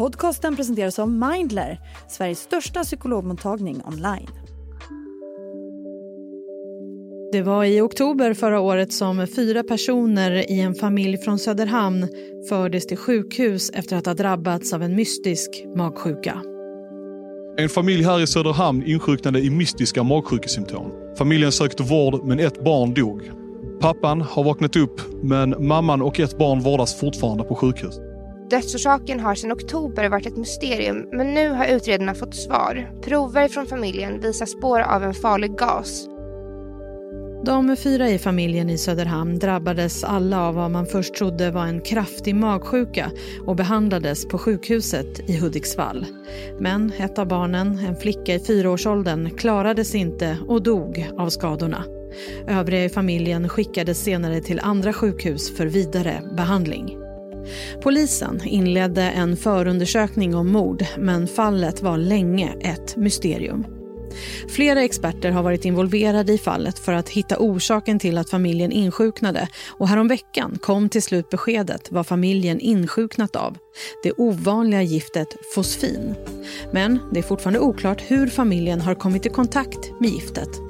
Podcasten presenteras av Mindler, Sveriges största psykologmottagning online. Det var i oktober förra året som fyra personer i en familj från Söderhamn fördes till sjukhus efter att ha drabbats av en mystisk magsjuka. En familj här i Söderhamn insjuknade i mystiska magsjukesymptom. Familjen sökte vård men ett barn dog. Pappan har vaknat upp men mamman och ett barn vårdas fortfarande på sjukhus. Dödsorsaken har sedan oktober varit ett mysterium men nu har utredarna fått svar. Prover från familjen visar spår av en farlig gas. De fyra i familjen i Söderhamn drabbades alla av vad man först trodde var en kraftig magsjuka och behandlades på sjukhuset i Hudiksvall. Men ett av barnen, en flicka i fyraårsåldern, klarades inte och dog av skadorna. Övriga i familjen skickades senare till andra sjukhus för vidare behandling. Polisen inledde en förundersökning om mord men fallet var länge ett mysterium. Flera experter har varit involverade i fallet för att hitta orsaken till att familjen insjuknade och häromveckan kom till slut beskedet vad familjen insjuknat av. Det ovanliga giftet fosfin. Men det är fortfarande oklart hur familjen har kommit i kontakt med giftet.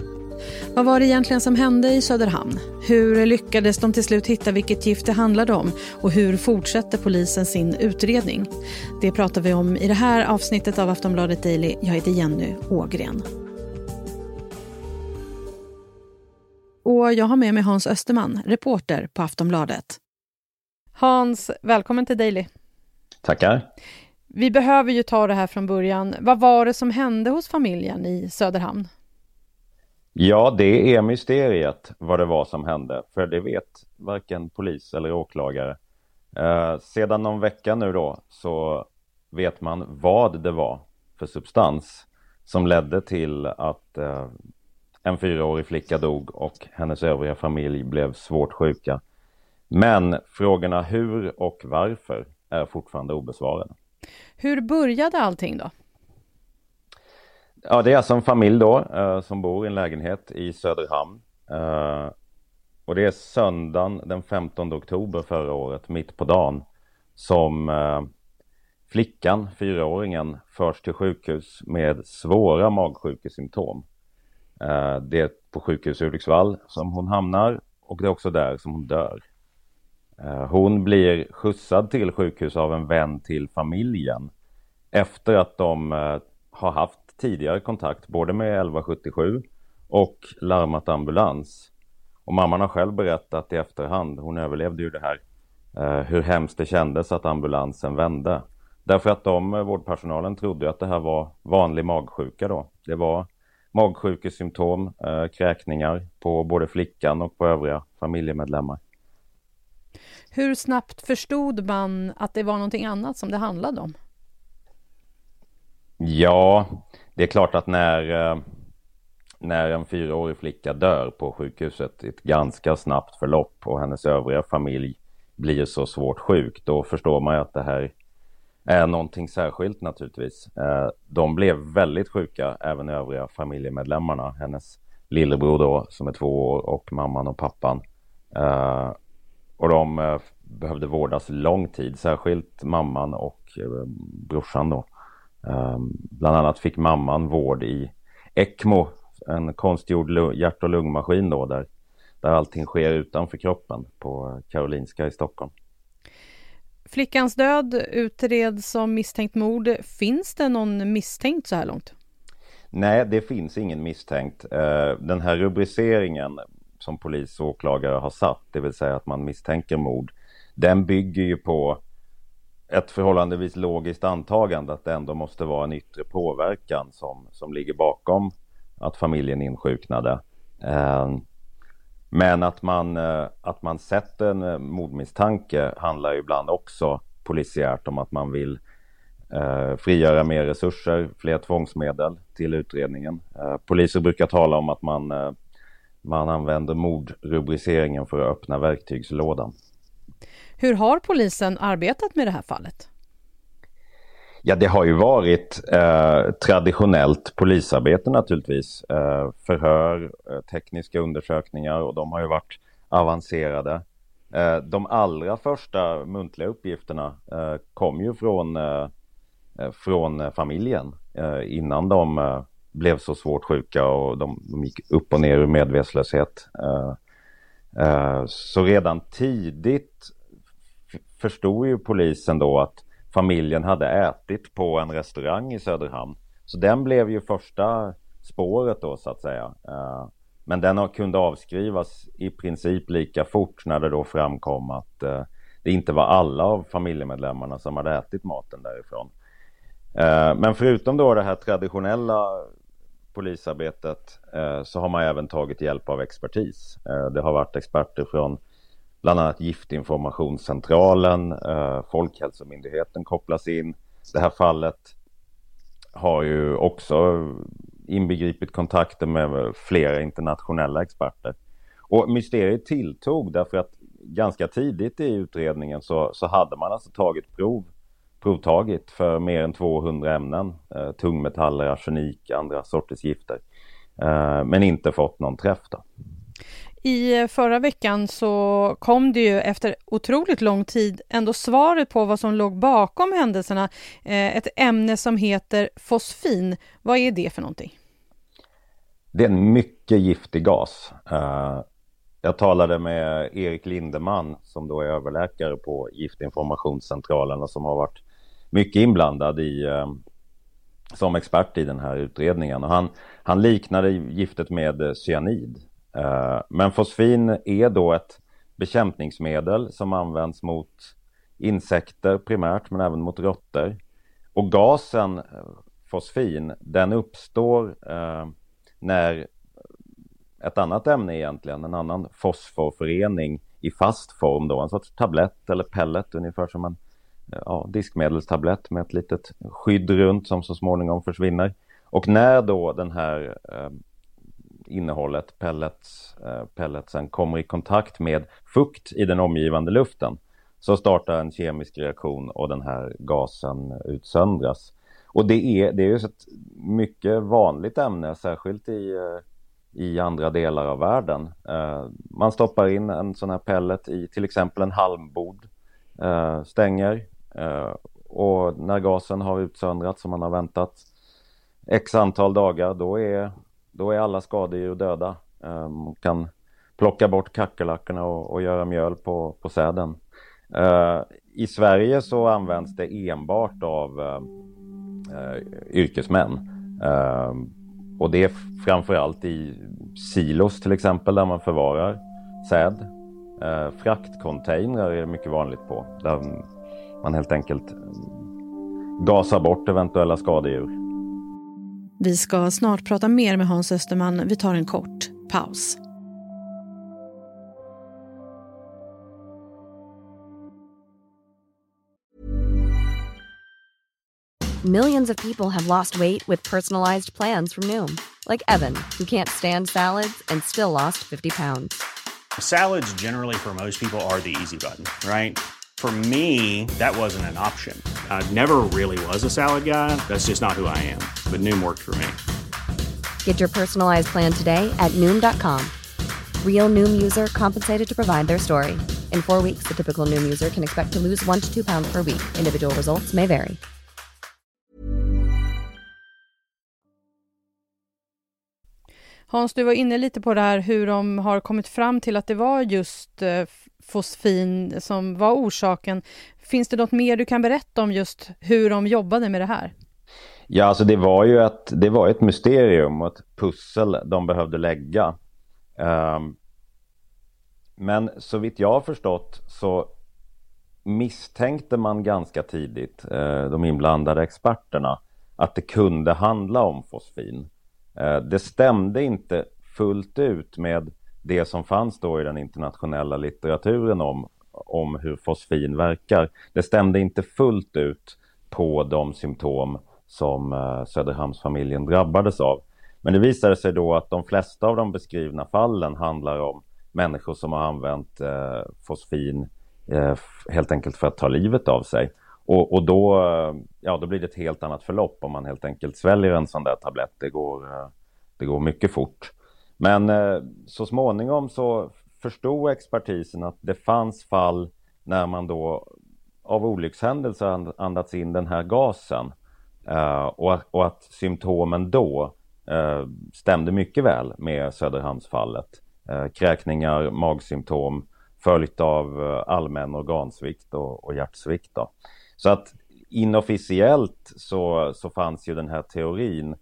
Vad var det egentligen som hände i Söderhamn? Hur lyckades de till slut hitta vilket gift det handlade om? Och hur fortsätter polisen sin utredning? Det pratar vi om i det här avsnittet av Aftonbladet Daily. Jag heter Jenny Ågren. Och jag har med mig Hans Österman, reporter på Aftonbladet. Hans, välkommen till Daily. Tackar. Vi behöver ju ta det här från början. Vad var det som hände hos familjen i Söderhamn? Ja, det är mysteriet vad det var som hände, för det vet varken polis eller åklagare. Eh, sedan någon vecka nu då så vet man vad det var för substans som ledde till att eh, en fyraårig flicka dog och hennes övriga familj blev svårt sjuka. Men frågorna hur och varför är fortfarande obesvarade. Hur började allting då? Ja, det är alltså en familj då eh, som bor i en lägenhet i Söderhamn. Eh, och det är söndagen den 15 oktober förra året, mitt på dagen, som eh, flickan, fyraåringen, förs till sjukhus med svåra magsjukesymptom. Eh, det är på sjukhus Hudiksvall som hon hamnar och det är också där som hon dör. Eh, hon blir skjutsad till sjukhus av en vän till familjen efter att de eh, har haft tidigare kontakt både med 1177 och larmat ambulans. Och mamman har själv berättat i efterhand, hon överlevde ju det här, eh, hur hemskt det kändes att ambulansen vände. Därför att de, eh, vårdpersonalen, trodde att det här var vanlig magsjuka då. Det var magsjukesymptom, eh, kräkningar på både flickan och på övriga familjemedlemmar. Hur snabbt förstod man att det var någonting annat som det handlade om? Ja, det är klart att när, eh, när en fyraårig flicka dör på sjukhuset i ett ganska snabbt förlopp och hennes övriga familj blir så svårt sjuk, då förstår man ju att det här är någonting särskilt naturligtvis. Eh, de blev väldigt sjuka, även övriga familjemedlemmarna. Hennes lillebror då, som är två år, och mamman och pappan. Eh, och de behövde vårdas lång tid, särskilt mamman och brorsan då. Ehm, bland annat fick mamman vård i ECMO, en konstgjord hjärt och lungmaskin då där, där allting sker utanför kroppen på Karolinska i Stockholm. Flickans död utreds som misstänkt mord. Finns det någon misstänkt så här långt? Nej, det finns ingen misstänkt. Ehm, den här rubriceringen som polis och åklagare har satt, det vill säga att man misstänker mord, den bygger ju på ett förhållandevis logiskt antagande att det ändå måste vara en yttre påverkan som, som ligger bakom att familjen insjuknade. Eh, men att man, eh, att man sätter en eh, mordmisstanke handlar ibland också polisiärt om att man vill eh, frigöra mer resurser, fler tvångsmedel till utredningen. Eh, poliser brukar tala om att man, eh, man använder mordrubriceringen för att öppna verktygslådan. Hur har polisen arbetat med det här fallet? Ja, det har ju varit eh, traditionellt polisarbete naturligtvis. Eh, förhör, eh, tekniska undersökningar och de har ju varit avancerade. Eh, de allra första muntliga uppgifterna eh, kom ju från, eh, eh från familjen eh, innan de eh, blev så svårt sjuka och de, de gick upp och ner ur medvetslöshet. Så redan tidigt förstod ju polisen då att familjen hade ätit på en restaurang i Söderhamn. Så den blev ju första spåret då så att säga. Eh, men den kunde avskrivas i princip lika fort när det då framkom att eh, det inte var alla av familjemedlemmarna som hade ätit maten därifrån. Eh, men förutom då det här traditionella polisarbetet så har man även tagit hjälp av expertis. Det har varit experter från bland annat Giftinformationscentralen, eh, Folkhälsomyndigheten kopplas in. Det här fallet har ju också inbegripit kontakter med flera internationella experter. Och mysteriet tilltog därför att ganska tidigt i utredningen så, så hade man alltså tagit prov, provtagit för mer än 200 ämnen, eh, tungmetaller, arsenik, andra sorters gifter, eh, men inte fått någon träff. Då. I eh, förra veckan så kom det ju efter otroligt lång tid ändå svaret på vad som låg bakom händelserna. Eh, ett ämne som heter fosfin. Vad är det för någonting? Det är en mycket giftig gas. Eh, jag talade med Erik Lindeman som då är överläkare på Giftinformationscentralen och som har varit mycket inblandad i som expert i den här utredningen. Och han, han liknade giftet med cyanid. Eh, men fosfin är då ett bekämpningsmedel som används mot insekter primärt men även mot råttor. Och gasen eh, fosfin den uppstår eh, när ett annat ämne egentligen, en annan fosforförening i fast form då, en sorts tablett eller pellet ungefär som en ja, diskmedelstablett med ett litet skydd runt som så småningom försvinner. Och när då den här eh, innehållet, pellets, eh, pelletsen, kommer i kontakt med fukt i den omgivande luften så startar en kemisk reaktion och den här gasen utsöndras. Och det är, det är ju ett mycket vanligt ämne, särskilt i, eh, i andra delar av världen. Eh, man stoppar in en sån här pellet i till exempel en halmbod, stänger och när gasen har utsöndrats som man har väntat x antal dagar då är, då är alla skadedjur döda. Man kan plocka bort kackerlackorna och, och göra mjöl på, på säden. Eh, I Sverige så används det enbart av eh, eh yrkesmän. Ehm, och det är framförallt i silos till exempel där man förvarar säd. Eh, fraktcontainrar är det mycket vanligt på. Där man helt enkelt gasar bort eventuella skadedjur. Vi ska snart prata mer med Hans Österman. Vi tar en kort paus. Millions of people have lost weight with personalized plans from Noom. Like Evan, who can't stand salads and still lost 50 pounds. Salads generally for most people are the easy button, right? For me, that wasn't an option. I never really was a salad guy. That's just not who I am. But Noom worked for me. Get your personalized plan today at Noom.com. Real Noom user compensated to provide their story. In four weeks, the typical Noom user can expect to lose one to two pounds per week. Individual results may vary. Hans, du var inne lite på det här hur de har kommit fram till att det var just eh, fosfin som var orsaken. Finns det något mer du kan berätta om just hur de jobbade med det här? Ja, alltså det var ju ett, det var ett mysterium och ett pussel de behövde lägga. Um, men så vitt jag har förstått så misstänkte man ganska tidigt, eh, de inblandade experterna, att det kunde handla om fosfin. Eh, det stämde inte fullt ut med det som fanns då i den internationella litteraturen om, om hur fosfin verkar. Det stämde inte fullt ut på de symptom som eh, Söderhamnsfamiljen drabbades av. Men det visade sig då att de flesta av de beskrivna fallen handlar om människor som har använt eh, fosfin eh, helt enkelt för att ta livet av sig. Och, och då, eh, ja, då blir det ett helt annat förlopp om man helt enkelt sväljer en sån där tablett. Det går, eh, det går mycket fort. Men eh, så småningom så förstod expertisen att det fanns fall när man då av olyckshändelser andats in den här gasen. Eh, och, och, att symptomen då eh, stämde mycket väl med Söderhamnsfallet. Eh, kräkningar, magsymptom följt av allmän organsvikt och, och hjärtsvikt. Då. Så att inofficiellt så, så fanns ju den här teorin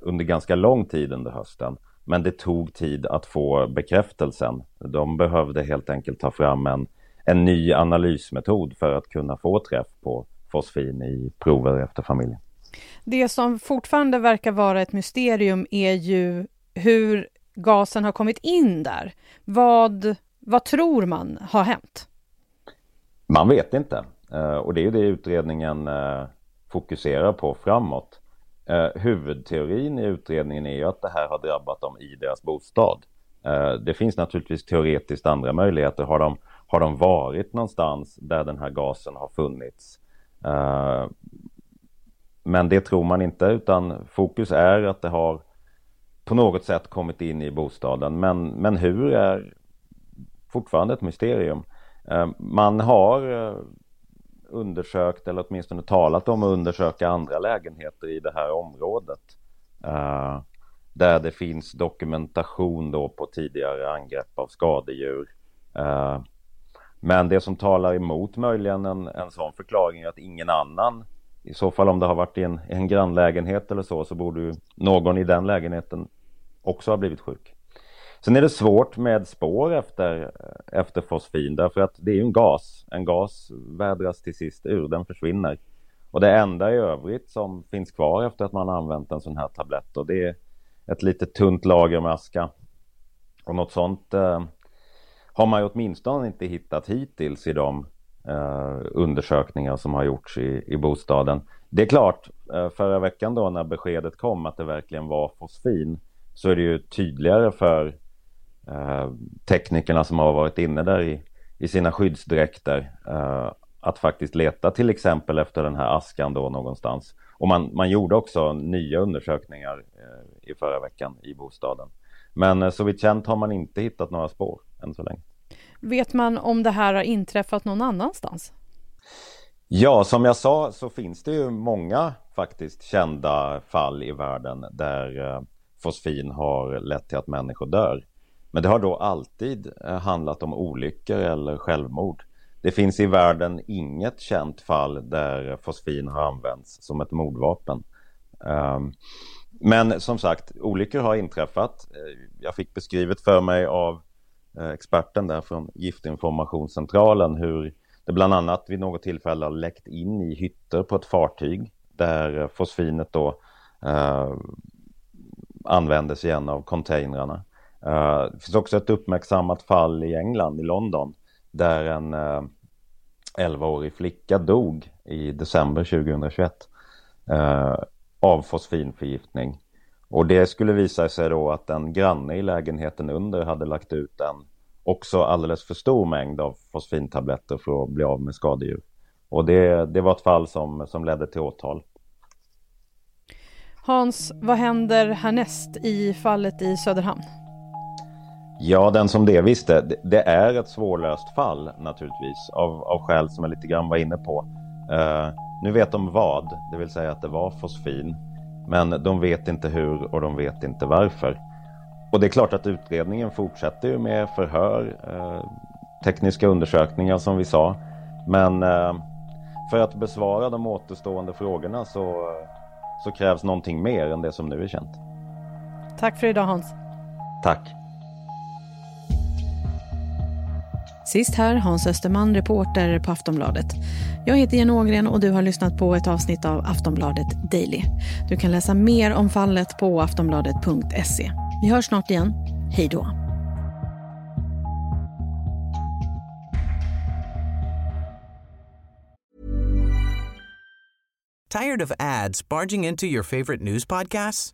under ganska lång tid under hösten. Men det tog tid att få bekräftelsen. De behövde helt enkelt ta fram en, en ny analysmetod för att kunna få träff på fosfin i prover efter familjen. Det som fortfarande verkar vara ett mysterium är ju hur gasen har kommit in där. Vad, vad tror man har hänt? Man vet inte. Eh, och det är det utredningen eh, fokuserar på framåt. Eh, huvudteorin i utredningen är ju att det här har drabbat dem i deras bostad. Eh, det finns naturligtvis teoretiskt andra möjligheter. Har de, har de varit någonstans där den här gasen har funnits? Eh, men det tror man inte utan fokus är att det har på något sätt kommit in i bostaden. Men, men hur är fortfarande ett mysterium. Eh, man har eh, undersökt eller åtminstone talat om att undersöka andra lägenheter i det här området. Eh, där det finns dokumentation då på tidigare angrepp av skadedjur. Eh, men det som talar emot möjligen en, en sån förklaring är att ingen annan i så fall om det har varit i en, en grannlägenhet eller så så borde ju någon i den lägenheten också ha blivit sjuk. Sen är det svårt med spår efter, efter fosfin därför att det är ju en gas. En gas vädras till sist ur, den försvinner. Och det enda i övrigt som finns kvar efter att man använt en sån här tablett och det är ett litet tunt lager med aska. Och något sånt eh, har man ju åtminstone inte hittat hittills i de eh, undersökningar som har gjorts i, i bostaden. Det är klart, eh, förra veckan då när beskedet kom att det verkligen var fosfin så är det ju tydligare för eh, teknikerna som har varit inne där i, i sina skyddsdräkter eh, att faktiskt leta till exempel efter den här askan då någonstans. Och man, man gjorde också nya undersökningar eh, i förra veckan i bostaden. Men eh, så vitt känt har man inte hittat några spår än så länge. Vet man om det här har inträffat någon annanstans? Ja, som jag sa så finns det ju många faktiskt kända fall i världen där eh, fosfin har lett till att människor dör. Men det har då alltid eh, handlat om olyckor eller självmord. Det finns i världen inget känt fall där fosfin har använts som ett mordvapen. Ehm, men som sagt, olyckor har inträffat. Eh, jag fick beskrivet för mig av eh, experten där från Giftinformationscentralen hur det bland annat vid något tillfälle har läckt in i hytter på ett fartyg där fosfinet då eh, användes i en av containrarna. Eh, det finns också ett uppmärksammat fall i England, i London, där en eh, 11-årig flicka dog i december 2021 eh, av fosfinförgiftning. Och det skulle visa sig då att en granne i lägenheten under hade lagt ut en också alldeles för stor mängd av fosfintabletter för att bli av med skadedjur. Och det, det var ett fall som, som ledde till åtal. Hans, vad händer härnäst i fallet i Söderhamn? Ja, den som det visste, det, det är ett svårlöst fall naturligtvis av, av skäl som jag lite grann var inne på. Uh, nu vet de vad, det vill säga att det var fosfin. Men de vet inte hur och de vet inte varför. Och det är klart att utredningen fortsätter ju med förhör, eh, tekniska undersökningar som vi sa. Men eh, för att besvara de återstående frågorna så, så krävs någonting mer än det som nu är känt. Tack för idag Hans. Tack. Sist här Hans Österman, reporter på Aftonbladet. Jag heter Jenny Ågren och du har lyssnat på ett avsnitt av Aftonbladet Daily. Du kan läsa mer om fallet på aftonbladet.se. Vi hörs snart igen. Hej då. Tired of ads barging into your favorite news podcasts?